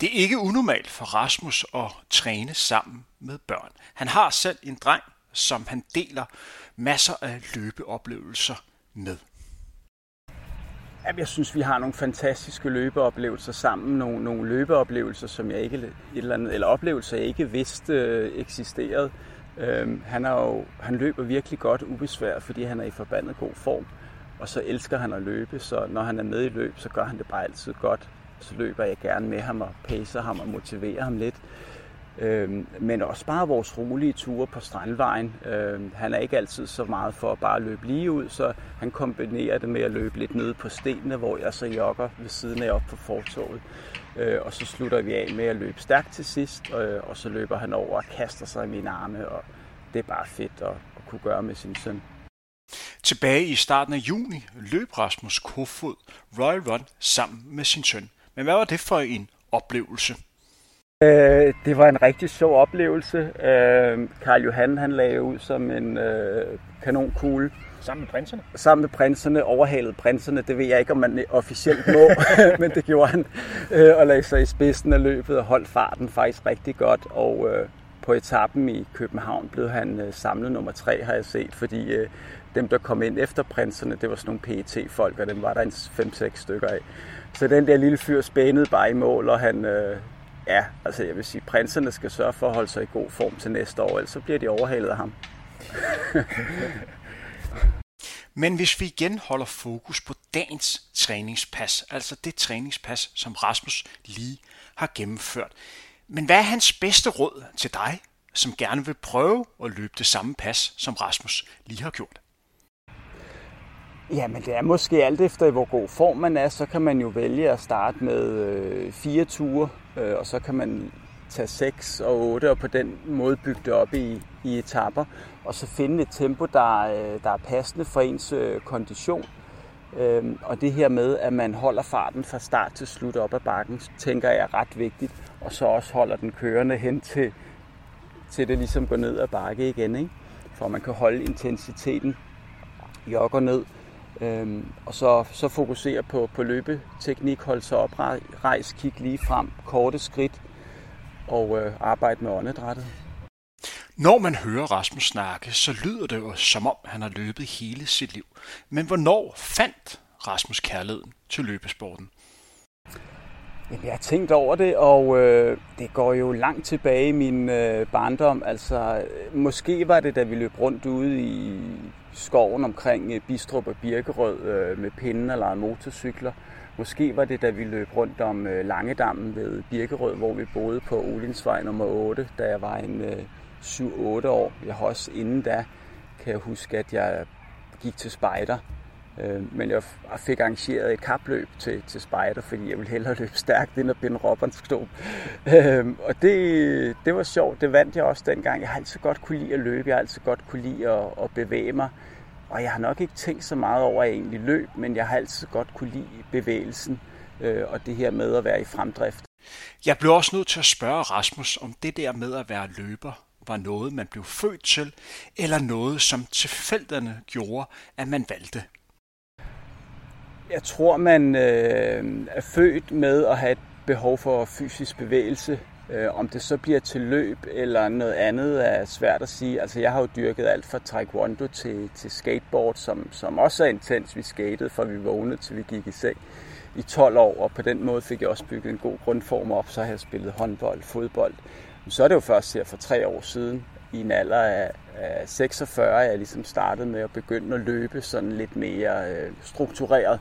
Det er ikke unormalt for Rasmus at træne sammen med børn. Han har selv en dreng, som han deler masser af løbeoplevelser med. Jeg synes, vi har nogle fantastiske løbeoplevelser sammen. Nogle, nogle løbeoplevelser, som jeg ikke, et eller, andet, eller oplevelser, jeg ikke vidste øh, eksisterede. Øhm, han, er jo, han løber virkelig godt ubesværet, fordi han er i forbandet god form. Og så elsker han at løbe, så når han er med i løb, så gør han det bare altid godt så løber jeg gerne med ham og pacer ham og motiverer ham lidt. Øhm, men også bare vores rolige ture på Strandvejen. Øhm, han er ikke altid så meget for at bare løbe lige ud, så han kombinerer det med at løbe lidt nede på stenene, hvor jeg så jogger ved siden af op på fortoget. Øh, og så slutter vi af med at løbe stærkt til sidst, øh, og så løber han over og kaster sig i mine arme, og det er bare fedt at, at kunne gøre med sin søn. Tilbage i starten af juni løb Rasmus Kofod Royal Run sammen med sin søn. Men hvad var det for en oplevelse? Øh, det var en rigtig sjov oplevelse. Øh, Karl Johan han lagde ud som en øh, kanonkugle. Sammen med prinserne? Sammen med prinserne, overhalede prinserne. Det ved jeg ikke, om man officielt må, men det gjorde han. Øh, og lagde sig i spidsen af løbet og holdt farten faktisk rigtig godt. Og øh, på etappen i København blev han øh, samlet nummer tre, har jeg set, fordi øh, dem, der kom ind efter prinserne, det var sådan nogle PET-folk, og dem var der en 5-6 stykker af. Så den der lille fyr spændede bare i mål, og han, øh, ja, altså jeg vil sige, prinserne skal sørge for at holde sig i god form til næste år, ellers så bliver de overhalet af ham. Men hvis vi igen holder fokus på dagens træningspas, altså det træningspas, som Rasmus lige har gennemført. Men hvad er hans bedste råd til dig, som gerne vil prøve at løbe det samme pas, som Rasmus lige har gjort? Jamen det er måske alt efter, hvor god form man er, så kan man jo vælge at starte med øh, fire ture, øh, og så kan man tage 6 og 8 og på den måde bygge det op i, i etapper, og så finde et tempo, der, øh, der er passende for ens øh, kondition. Øhm, og det her med, at man holder farten fra start til slut op ad bakken, tænker jeg er ret vigtigt, og så også holder den kørende hen til, til det ligesom går ned ad bakke igen, ikke? for man kan holde intensiteten jogger ned, Øhm, og så, så fokusere på, på løbeteknik, holde sig oprejst, kigge lige frem, korte skridt og øh, arbejde med åndedrættet. Når man hører Rasmus snakke, så lyder det jo som om, han har løbet hele sit liv. Men hvornår fandt Rasmus kærligheden til løbesporten? Jamen, jeg har tænkt over det, og øh, det går jo langt tilbage i min øh, barndom. Altså, måske var det, da vi løb rundt ude i skoven omkring øh, Bistrup og Birkerød øh, med pinden eller motorcykler. Måske var det, da vi løb rundt om øh, Langedammen ved Birkerød, hvor vi boede på Olinsvej nummer 8, da jeg var en øh, 7-8 år. Jeg har også inden da, kan jeg huske, at jeg gik til spejder Øh, men jeg fik arrangeret et kapløb til, til spejder, fordi jeg ville hellere løbe stærkt end at binde Robbensknop. Øh, og det, det var sjovt. Det vandt jeg også dengang. Jeg har altid godt kunne lide at løbe. Jeg har altid godt kunne lide at, at bevæge mig. Og jeg har nok ikke tænkt så meget over, at jeg egentlig løb, men jeg har altid godt kunne lide bevægelsen øh, og det her med at være i fremdrift. Jeg blev også nødt til at spørge Rasmus, om det der med at være løber var noget, man blev født til, eller noget, som tilfældene gjorde, at man valgte. Jeg tror, man øh, er født med at have et behov for fysisk bevægelse. Øh, om det så bliver til løb eller noget andet er svært at sige. Altså, jeg har jo dyrket alt fra taekwondo til, til skateboard, som, som også er intens. Vi skatede fra vi vågnede til vi gik i seng i 12 år, og på den måde fik jeg også bygget en god grundform op. Så har jeg spillet håndbold, fodbold. Men så er det jo først her for tre år siden, i en alder af, af 46, jeg ligesom startede med at begynde at løbe sådan lidt mere øh, struktureret.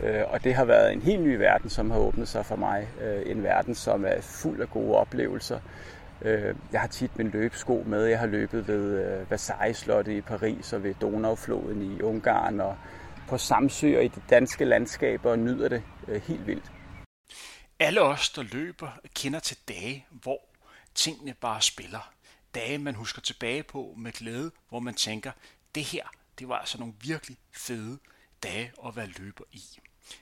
Øh, og det har været en helt ny verden, som har åbnet sig for mig. Øh, en verden, som er fuld af gode oplevelser. Øh, jeg har tit min løbesko med. Jeg har løbet ved øh, Versailles-slottet i Paris og ved Donaufloden i Ungarn og på Samsø og i de danske landskaber og nyder det øh, helt vildt. Alle os, der løber, kender til dage, hvor tingene bare spiller. Dage, man husker tilbage på med glæde, hvor man tænker, det her, det var altså nogle virkelig fede dage at være løber i.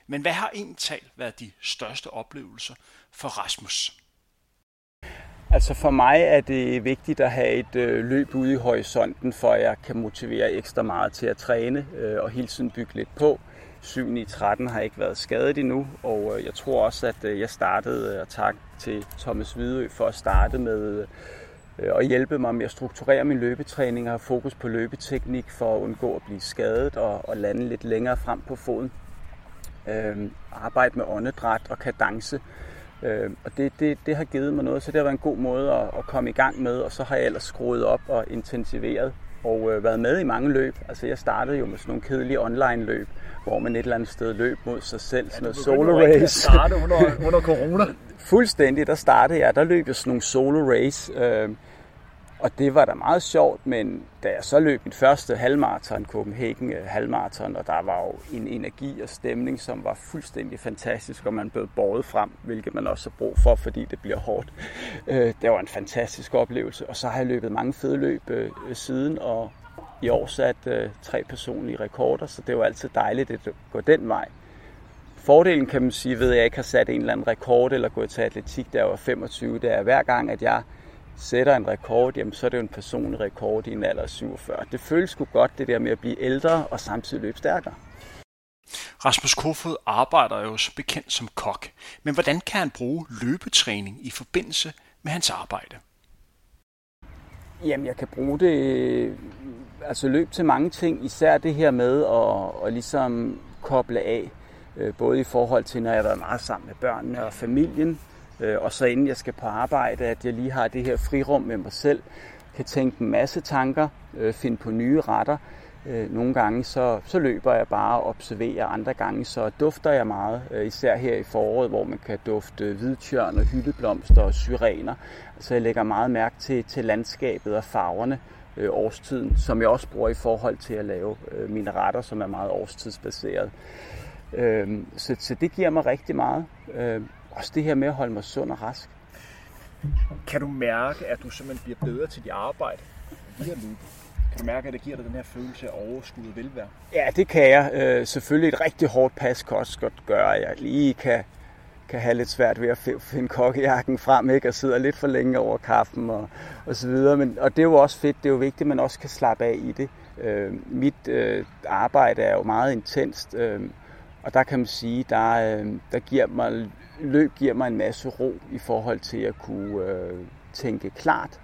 Men hvad har egentlig været de største oplevelser for Rasmus? Altså for mig er det vigtigt at have et øh, løb ude i horisonten, for at jeg kan motivere ekstra meget til at træne øh, og hele tiden bygge lidt på. 7 i 13 har ikke været skadet endnu, og øh, jeg tror også, at øh, jeg startede, øh, og tak til Thomas Hvidø for at starte med øh, Øh, og hjælpet hjælpe mig med at strukturere min løbetræning og have fokus på løbeteknik for at undgå at blive skadet og, og lande lidt længere frem på foden. Øh, arbejde med åndedræt og kadence. Øh, og det, det, det har givet mig noget, så det har været en god måde at, at komme i gang med, og så har jeg ellers skruet op og intensiveret og øh, været med i mange løb. Altså jeg startede jo med sådan nogle kedelige online løb, hvor man et eller andet sted løb mod sig selv, ja, sådan noget solo race. starte under, under corona. Fuldstændig, der startede jeg, der løb jeg sådan nogle solo race, øh, og det var da meget sjovt, men da jeg så løb mit første halvmarathon, Copenhagen øh, halvmarathon, og der var jo en energi og stemning, som var fuldstændig fantastisk, og man blev båret frem, hvilket man også har brug for, fordi det bliver hårdt. Øh, det var en fantastisk oplevelse, og så har jeg løbet mange fede løb øh, siden, og i år sat tre personlige rekorder, så det var altid dejligt at gå den vej. Fordelen kan man sige ved, at jeg ikke har sat en eller anden rekord eller gået til atletik, der var 25, det er hver gang, at jeg sætter en rekord, jamen så er det jo en personlig rekord i en alder af 47. Det føles sgu godt, det der med at blive ældre og samtidig løbe stærkere. Rasmus Kofod arbejder jo som bekendt som kok, men hvordan kan han bruge løbetræning i forbindelse med hans arbejde? Jamen, jeg kan bruge det, altså løb til mange ting, især det her med at, at ligesom koble af, øh, både i forhold til, når jeg har været meget sammen med børnene og familien, Øh, og så inden jeg skal på arbejde, at jeg lige har det her frirum med mig selv, kan tænke en masse tanker, øh, finde på nye retter. Øh, nogle gange så, så løber jeg bare og observerer, andre gange så dufter jeg meget, øh, især her i foråret, hvor man kan dufte hvidtjørn og hyldeblomster og syrener. Så jeg lægger meget mærke til, til landskabet og farverne, øh, årstiden, som jeg også bruger i forhold til at lave øh, mine retter, som er meget årstidsbaseret. Øh, så, så det giver mig rigtig meget. Øh, også det her med at holde mig sund og rask. Kan du mærke, at du simpelthen bliver bedre til dit arbejde via løbet? Kan du mærke, at det giver dig den her følelse af overskud og velvære? Ja, det kan jeg. Øh, selvfølgelig et rigtig hårdt pas kan også godt gøre, at jeg lige kan, kan have lidt svært ved at finde kokkejakken frem, ikke? og sidde lidt for længe over kaffen og, og så videre. Men, og det er jo også fedt, det er jo vigtigt, at man også kan slappe af i det. Øh, mit øh, arbejde er jo meget intenst, øh, og der kan man sige, der, øh, der giver mig løb giver mig en masse ro i forhold til at kunne øh, tænke klart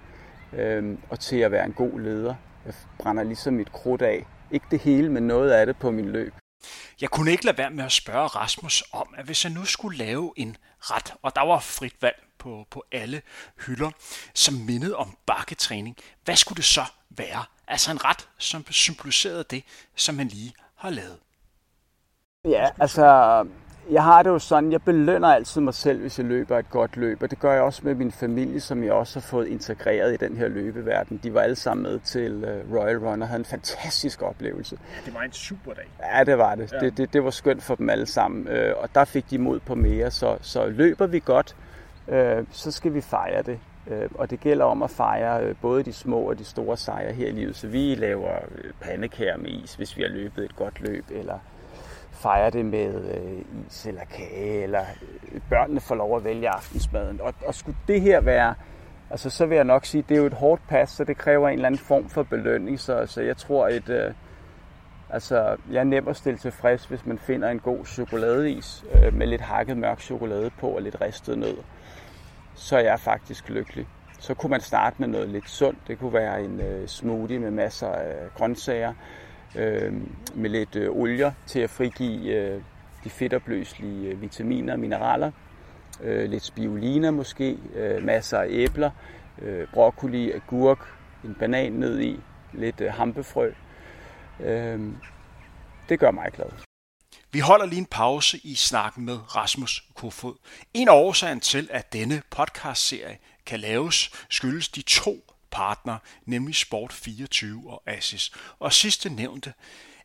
øh, og til at være en god leder. Jeg brænder ligesom mit krudt af. Ikke det hele, men noget af det på min løb. Jeg kunne ikke lade være med at spørge Rasmus om, at hvis jeg nu skulle lave en ret, og der var frit valg på, på alle hylder, som mindede om bakketræning, hvad skulle det så være? Altså en ret, som symboliserede det, som han lige har lavet. Ja, altså jeg har det jo sådan, jeg belønner altid mig selv, hvis jeg løber et godt løb, og det gør jeg også med min familie, som jeg også har fået integreret i den her løbeverden. De var alle sammen med til øh, Royal Run og havde en fantastisk oplevelse. Det var en super dag. Ja, det var det. Ja. Det, det. Det var skønt for dem alle sammen, øh, og der fik de mod på mere, så, så løber vi godt, øh, så skal vi fejre det. Og det gælder om at fejre både de små og de store sejre her i livet. Så vi laver pandekager med is, hvis vi har løbet et godt løb, eller fejre det med øh, is eller kage, eller øh, børnene får lov at vælge aftensmaden. Og, og skulle det her være, altså så vil jeg nok sige, det er jo et hårdt pas, så det kræver en eller anden form for belønning, så, så jeg tror, at øh, altså, jeg er nem at stille tilfreds, hvis man finder en god chokoladeis øh, med lidt hakket mørk chokolade på og lidt ristet nød. Så er jeg faktisk lykkelig. Så kunne man starte med noget lidt sundt. Det kunne være en øh, smoothie med masser af grøntsager øh, med lidt øh, olier til at frigive øh, de fedtopløselige øh, vitaminer og mineraler. Øh, lidt spirulina måske, øh, masser af æbler, øh, broccoli, agurk, en banan ned i, lidt øh, hampefrø. Øh, det gør mig glad. Vi holder lige en pause i snakken med Rasmus Kofod. En af årsagen til, at denne podcastserie kan laves, skyldes de to partner, nemlig Sport24 og Asis. Og sidste nævnte,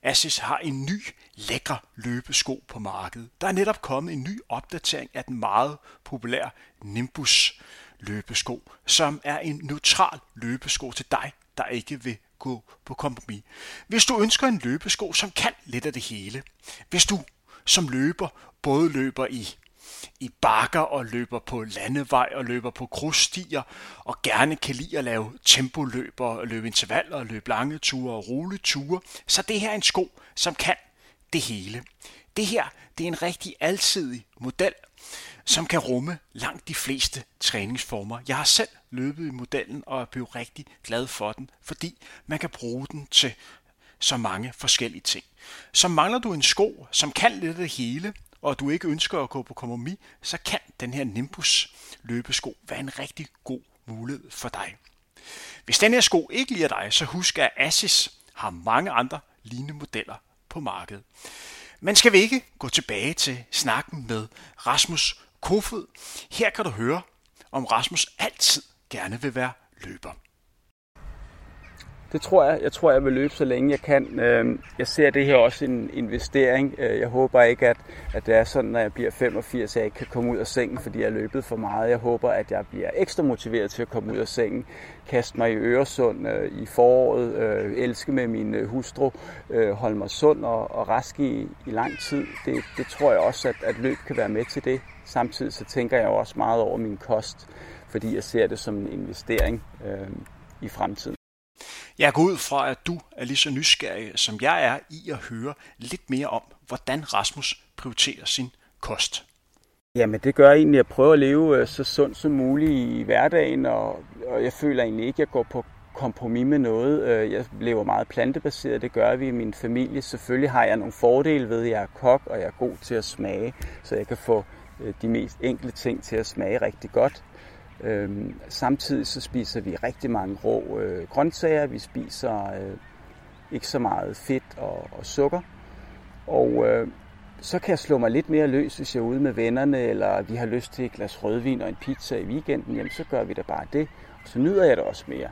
Asis har en ny, lækker løbesko på markedet. Der er netop kommet en ny opdatering af den meget populære Nimbus løbesko, som er en neutral løbesko til dig, der ikke vil gå på kompromis. Hvis du ønsker en løbesko, som kan lidt af det hele, hvis du som løber både løber i i bakker og løber på landevej og løber på grusstier og gerne kan lide at lave tempoløb og løbe intervaller og løbe lange ture og rulleture, så det her er en sko, som kan det hele. Det her det er en rigtig alsidig model, som kan rumme langt de fleste træningsformer. Jeg har selv løbet i modellen og er blevet rigtig glad for den, fordi man kan bruge den til så mange forskellige ting. Så mangler du en sko, som kan lidt af det hele, og du ikke ønsker at gå på kompromis, så kan den her Nimbus løbesko være en rigtig god mulighed for dig. Hvis den her sko ikke lige dig, så husk at Asis har mange andre lignende modeller på markedet. Men skal vi ikke gå tilbage til snakken med Rasmus Kofod? Her kan du høre, om Rasmus altid gerne vil være løber. Det tror jeg. Jeg tror, jeg vil løbe så længe jeg kan. Øhm, jeg ser det her også en investering. Øh, jeg håber ikke, at, at det er sådan, når jeg bliver 85, at jeg ikke kan komme ud af sengen, fordi jeg har løbet for meget. Jeg håber, at jeg bliver ekstra motiveret til at komme ud af sengen. Kaste mig i Øresund øh, i foråret. Øh, elske med min hustru. Holde mig sund og, og rask i, i lang tid. Det, det tror jeg også, at, at løb kan være med til det. Samtidig så tænker jeg også meget over min kost, fordi jeg ser det som en investering øh, i fremtiden. Jeg går ud fra, at du er lige så nysgerrig, som jeg er i at høre lidt mere om, hvordan Rasmus prioriterer sin kost. Jamen det gør jeg egentlig, at jeg prøver at leve øh, så sundt som muligt i hverdagen, og, og jeg føler egentlig ikke, at jeg går på kompromis med noget. Øh, jeg lever meget plantebaseret, det gør vi i min familie. Selvfølgelig har jeg nogle fordele ved, at jeg er kok, og jeg er god til at smage, så jeg kan få øh, de mest enkle ting til at smage rigtig godt. Øhm, samtidig så spiser vi rigtig mange rå øh, grøntsager. Vi spiser øh, ikke så meget fedt og, og sukker. Og øh, så kan jeg slå mig lidt mere løs, hvis jeg er ude med vennerne, eller vi har lyst til et glas rødvin og en pizza i weekenden, jamen så gør vi da bare det. Og så nyder jeg det også mere.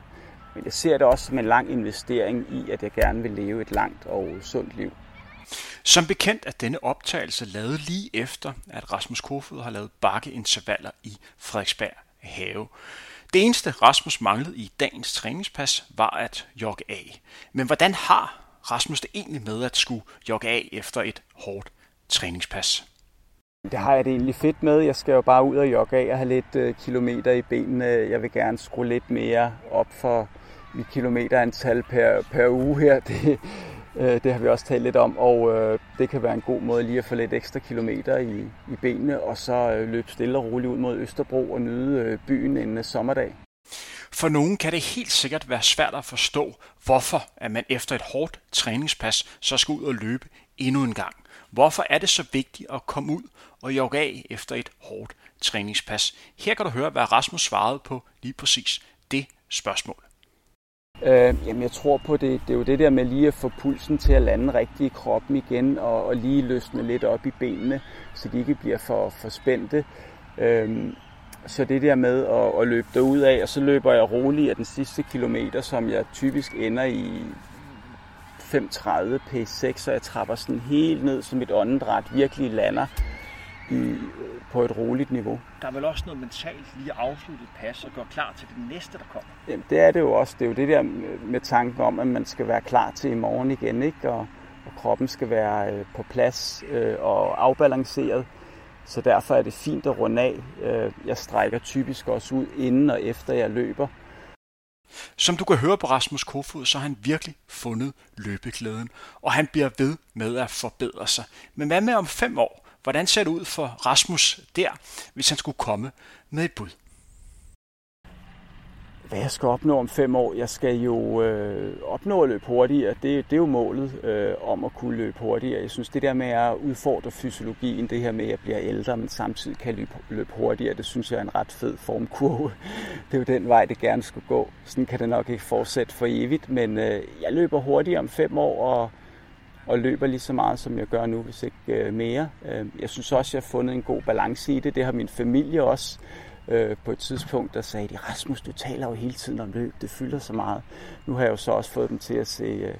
Men jeg ser det også som en lang investering i, at jeg gerne vil leve et langt og sundt liv. Som bekendt er denne optagelse lavet lige efter, at Rasmus Kofod har lavet bakkeintervaller i Frederiksberg have. Det eneste Rasmus manglede i dagens træningspas var at jogge af. Men hvordan har Rasmus det egentlig med at skulle jogge af efter et hårdt træningspas? Det har jeg det egentlig fedt med. Jeg skal jo bare ud og jogge af og have lidt øh, kilometer i benene. Jeg vil gerne skrue lidt mere op for mit kilometerantal per, per uge her. Det, Øh, det har vi også talt lidt om, og øh, det kan være en god måde lige at få lidt ekstra kilometer i, i benene, og så øh, løbe stille og roligt ud mod Østerbro og nyde byen en sommerdag. For nogen kan det helt sikkert være svært at forstå, hvorfor at man efter et hårdt træningspas så skal ud og løbe endnu en gang. Hvorfor er det så vigtigt at komme ud og jogge af efter et hårdt træningspas? Her kan du høre, hvad Rasmus svarede på lige præcis det spørgsmål. Øh, jamen, jeg tror på det. Det er jo det der med lige at få pulsen til at lande rigtigt i kroppen igen, og, og lige løsne lidt op i benene, så de ikke bliver for, for spændte. Øh, så det der med at, at løbe derud af, og så løber jeg roligt af den sidste kilometer, som jeg typisk ender i 5.30 P6, og jeg trapper sådan helt ned, så mit åndedræt virkelig lander i, på et roligt niveau. Der er vel også noget mentalt lige at afslutte et pas og gøre klar til det næste, der kommer? Jamen, det er det jo også. Det er jo det der med tanken om, at man skal være klar til i morgen igen, ikke? Og, og kroppen skal være øh, på plads øh, og afbalanceret. Så derfor er det fint at runde af. Øh, jeg strækker typisk også ud inden og efter jeg løber. Som du kan høre på Rasmus Kofod, så har han virkelig fundet løbeglæden, og han bliver ved med at forbedre sig. Men hvad med om fem år? Hvordan ser det ud for Rasmus der, hvis han skulle komme med et bud? hvad jeg skal opnå om fem år. Jeg skal jo øh, opnå at løbe hurtigere. Det, det er jo målet øh, om at kunne løbe hurtigere. Jeg synes, det der med at udfordre fysiologien, det her med, at jeg bliver ældre, men samtidig kan løbe, løbe hurtigere, det synes jeg er en ret fed formkurve. Det er jo den vej, det gerne skulle gå. Sådan kan det nok ikke fortsætte for evigt, men øh, jeg løber hurtigere om fem år, og, og løber lige så meget, som jeg gør nu, hvis ikke øh, mere. Øh, jeg synes også, jeg har fundet en god balance i det. Det har min familie også øh, på et tidspunkt, der sagde de, Rasmus, du taler jo hele tiden om løb, det fylder så meget. Nu har jeg jo så også fået dem til at se øh,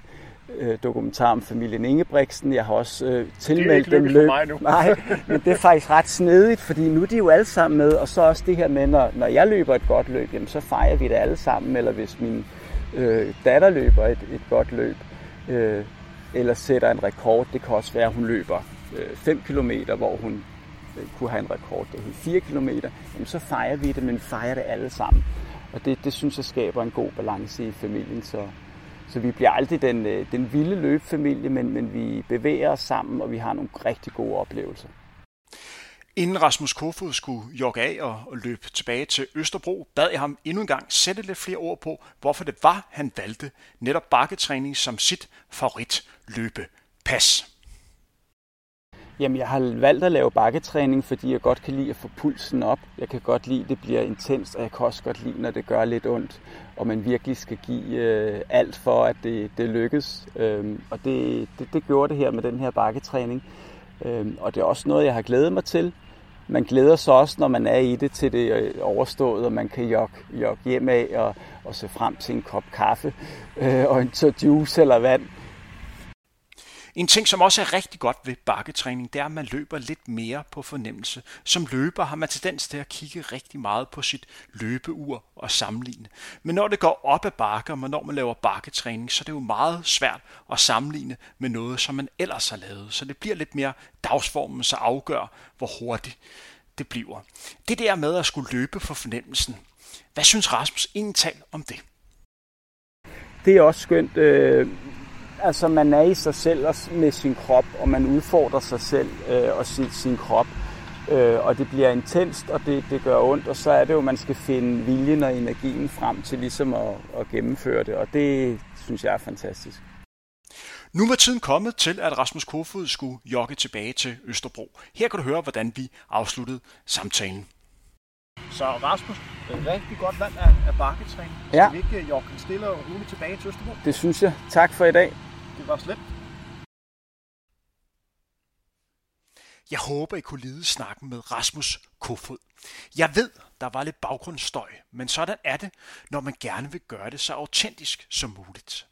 øh dokumentar om familien Ingebrigtsen. Jeg har også øh, tilmeldt dem løb. Mig nu. Nej, men det er faktisk ret snedigt, fordi nu er de jo alle sammen med, og så også det her med, når, når jeg løber et godt løb, jamen, så fejrer vi det alle sammen, eller hvis min øh, datter løber et, et godt løb, øh, eller sætter en rekord. Det kan også være, at hun løber øh, 5 km, hvor hun øh, kunne have en rekord, der hed 4 km, jamen så fejrer vi det, men fejrer det alle sammen. Og det, det synes jeg skaber en god balance i familien, så, så vi bliver aldrig den, øh, den vilde løbfamilie, men, men vi bevæger os sammen, og vi har nogle rigtig gode oplevelser. Inden Rasmus Kofod skulle jogge af og, og løbe tilbage til Østerbro, bad jeg ham endnu en gang sætte lidt flere ord på, hvorfor det var, han valgte netop bakketræning som sit favorit løbepas. Jamen, jeg har valgt at lave bakketræning, fordi jeg godt kan lide at få pulsen op. Jeg kan godt lide, at det bliver intenst, og jeg kan også godt lide, når det gør lidt ondt, og man virkelig skal give øh, alt for, at det, det lykkes. Øhm, og det, det, det gjorde det her med den her bakketræning. Øhm, og det er også noget, jeg har glædet mig til. Man glæder sig også, når man er i det, til det øh, overstået, og man kan jogge, jogge hjem af og, og se frem til en kop kaffe øh, og en tør juice eller vand. En ting, som også er rigtig godt ved bakketræning, det er, at man løber lidt mere på fornemmelse. Som løber har man tendens til at kigge rigtig meget på sit løbeur og sammenligne. Men når det går op ad bakker, og når man laver bakketræning, så er det jo meget svært at sammenligne med noget, som man ellers har lavet. Så det bliver lidt mere dagsformen, så afgør, hvor hurtigt det bliver. Det der med at skulle løbe for fornemmelsen. Hvad synes Rasmus egentlig om det? Det er også skønt. Øh Altså man er i sig selv og med sin krop, og man udfordrer sig selv øh, og sin, sin krop. Øh, og det bliver intenst, og det, det gør ondt, og så er det jo, at man skal finde viljen og energien frem til ligesom at, at gennemføre det, og det synes jeg er fantastisk. Nu var tiden kommet til, at Rasmus Kofod skulle jogge tilbage til Østerbro. Her kan du høre, hvordan vi afsluttede samtalen. Så Rasmus, rigtig godt valg af, af bakketræning. Ja. Skal vi ikke jogge stille og roligt tilbage til Østerbro? Det synes jeg. Tak for i dag. Det var slet. Jeg håber, I kunne lide snakken med Rasmus Kofod. Jeg ved, der var lidt baggrundsstøj, men sådan er det, når man gerne vil gøre det så autentisk som muligt.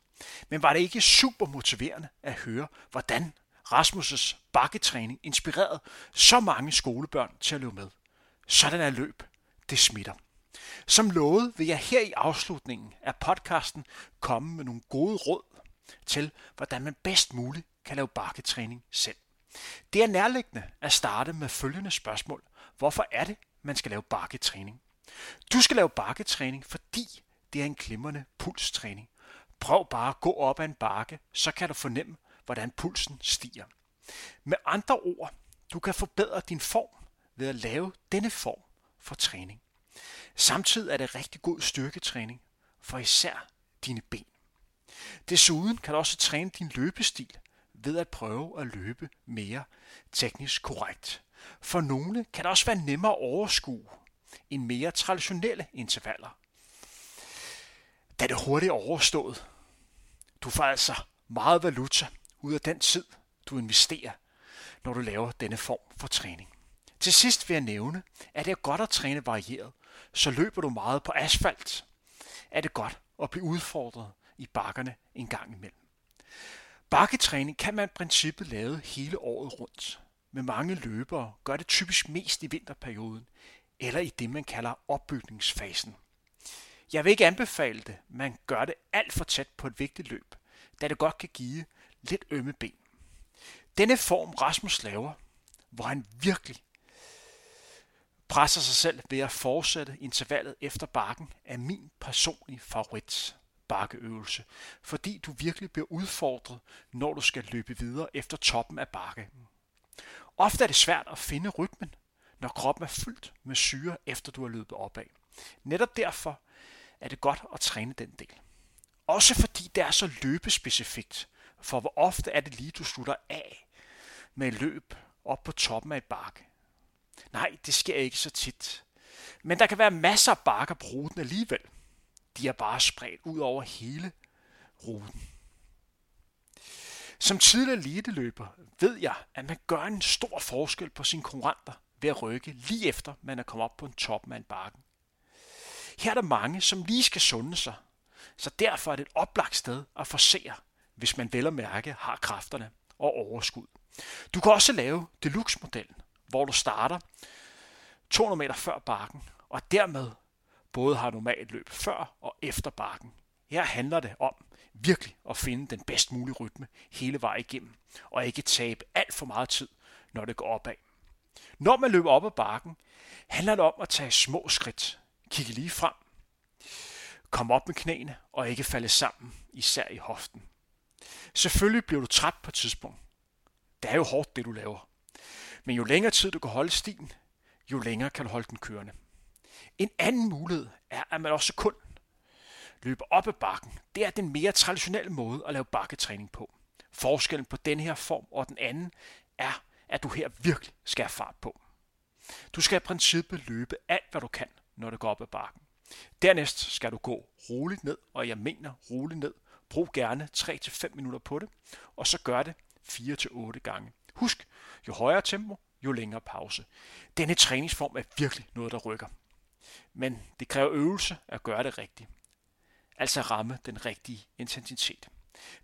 Men var det ikke super motiverende at høre, hvordan Rasmus' bakketræning inspirerede så mange skolebørn til at løbe med? Sådan er løb. Det smitter. Som lovet vil jeg her i afslutningen af podcasten komme med nogle gode råd til, hvordan man bedst muligt kan lave bakketræning selv. Det er nærliggende at starte med følgende spørgsmål. Hvorfor er det, man skal lave bakketræning? Du skal lave bakketræning, fordi det er en glimrende pulstræning. Prøv bare at gå op ad en bakke, så kan du fornemme, hvordan pulsen stiger. Med andre ord, du kan forbedre din form ved at lave denne form for træning. Samtidig er det rigtig god styrketræning for især dine ben. Desuden kan du også træne din løbestil ved at prøve at løbe mere teknisk korrekt. For nogle kan det også være nemmere at overskue end mere traditionelle intervaller. Da det hurtigt er overstået, du får altså meget valuta ud af den tid, du investerer, når du laver denne form for træning. Til sidst vil jeg nævne, at det er godt at træne varieret, så løber du meget på asfalt, er det godt at blive udfordret i bakkerne en gang imellem. Bakketræning kan man i princippet lave hele året rundt. Med mange løbere gør det typisk mest i vinterperioden, eller i det man kalder opbygningsfasen. Jeg vil ikke anbefale det, man gør det alt for tæt på et vigtigt løb, da det godt kan give lidt ømme ben. Denne form Rasmus laver, hvor han virkelig presser sig selv ved at fortsætte intervallet efter bakken, er min personlige favorit bakkeøvelse, fordi du virkelig bliver udfordret, når du skal løbe videre efter toppen af bakken. Ofte er det svært at finde rytmen, når kroppen er fyldt med syre, efter du har løbet opad. Netop derfor er det godt at træne den del. Også fordi det er så løbespecifikt, for hvor ofte er det lige, du slutter af med løb op på toppen af et bakke. Nej, det sker ikke så tit. Men der kan være masser af bakker på ruten alligevel. De er bare spredt ud over hele ruten. Som tidligere eliteløber ved jeg, at man gør en stor forskel på sine konkurrenter ved at rykke lige efter, man er kommet op på en top af en bakken. Her er der mange, som lige skal sunde sig, så derfor er det et oplagt sted at forsere, hvis man vel og mærke har kræfterne og overskud. Du kan også lave deluxe-modellen, hvor du starter 200 meter før bakken, og dermed både har normalt løb før og efter bakken. Her handler det om virkelig at finde den bedst mulige rytme hele vejen igennem, og ikke tabe alt for meget tid, når det går opad. Når man løber op ad bakken, handler det om at tage små skridt, kigge lige frem, komme op med knæene og ikke falde sammen, især i hoften. Selvfølgelig bliver du træt på et tidspunkt. Det er jo hårdt, det du laver. Men jo længere tid du kan holde stien, jo længere kan du holde den kørende. En anden mulighed er, at man også kun løber op ad bakken. Det er den mere traditionelle måde at lave bakketræning på. Forskellen på den her form og den anden er, at du her virkelig skal have fart på. Du skal i princippet løbe alt, hvad du kan, når du går op ad bakken. Dernæst skal du gå roligt ned, og jeg mener roligt ned. Brug gerne 3-5 minutter på det, og så gør det 4-8 gange. Husk, jo højere tempo, jo længere pause. Denne træningsform er virkelig noget, der rykker. Men det kræver øvelse at gøre det rigtigt. Altså ramme den rigtige intensitet.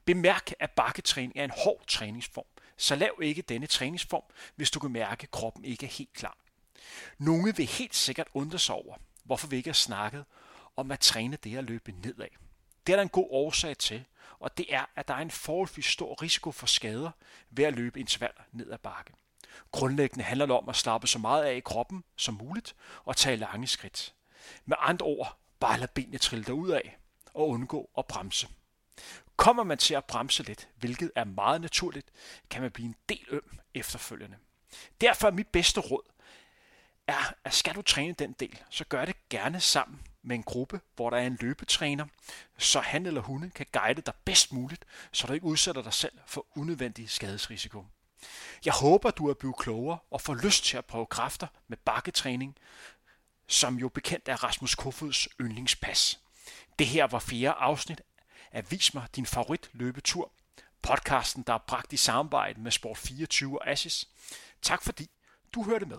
Bemærk, at bakketræning er en hård træningsform, så lav ikke denne træningsform, hvis du kan mærke, at kroppen ikke er helt klar. Nogle vil helt sikkert undre sig over, hvorfor vi ikke har snakket om at træne det at løbe nedad. Det er der en god årsag til, og det er, at der er en forholdsvis stor risiko for skader ved at løbe intervaller ned ad bakke. Grundlæggende handler det om at slappe så meget af i kroppen som muligt og tage lange skridt. Med andre ord, bare lad benene trille ud af og undgå at bremse. Kommer man til at bremse lidt, hvilket er meget naturligt, kan man blive en del øm efterfølgende. Derfor er mit bedste råd, er, at skal du træne den del, så gør det gerne sammen med en gruppe, hvor der er en løbetræner, så han eller hun kan guide dig bedst muligt, så du ikke udsætter dig selv for unødvendig skadesrisiko. Jeg håber, du er blevet klogere og får lyst til at prøve kræfter med bakketræning, som jo bekendt er Rasmus Kofods yndlingspas. Det her var fjerde afsnit af Vis mig din favorit løbetur. Podcasten, der er bragt i samarbejde med Sport24 og Assis. Tak fordi du hørte med.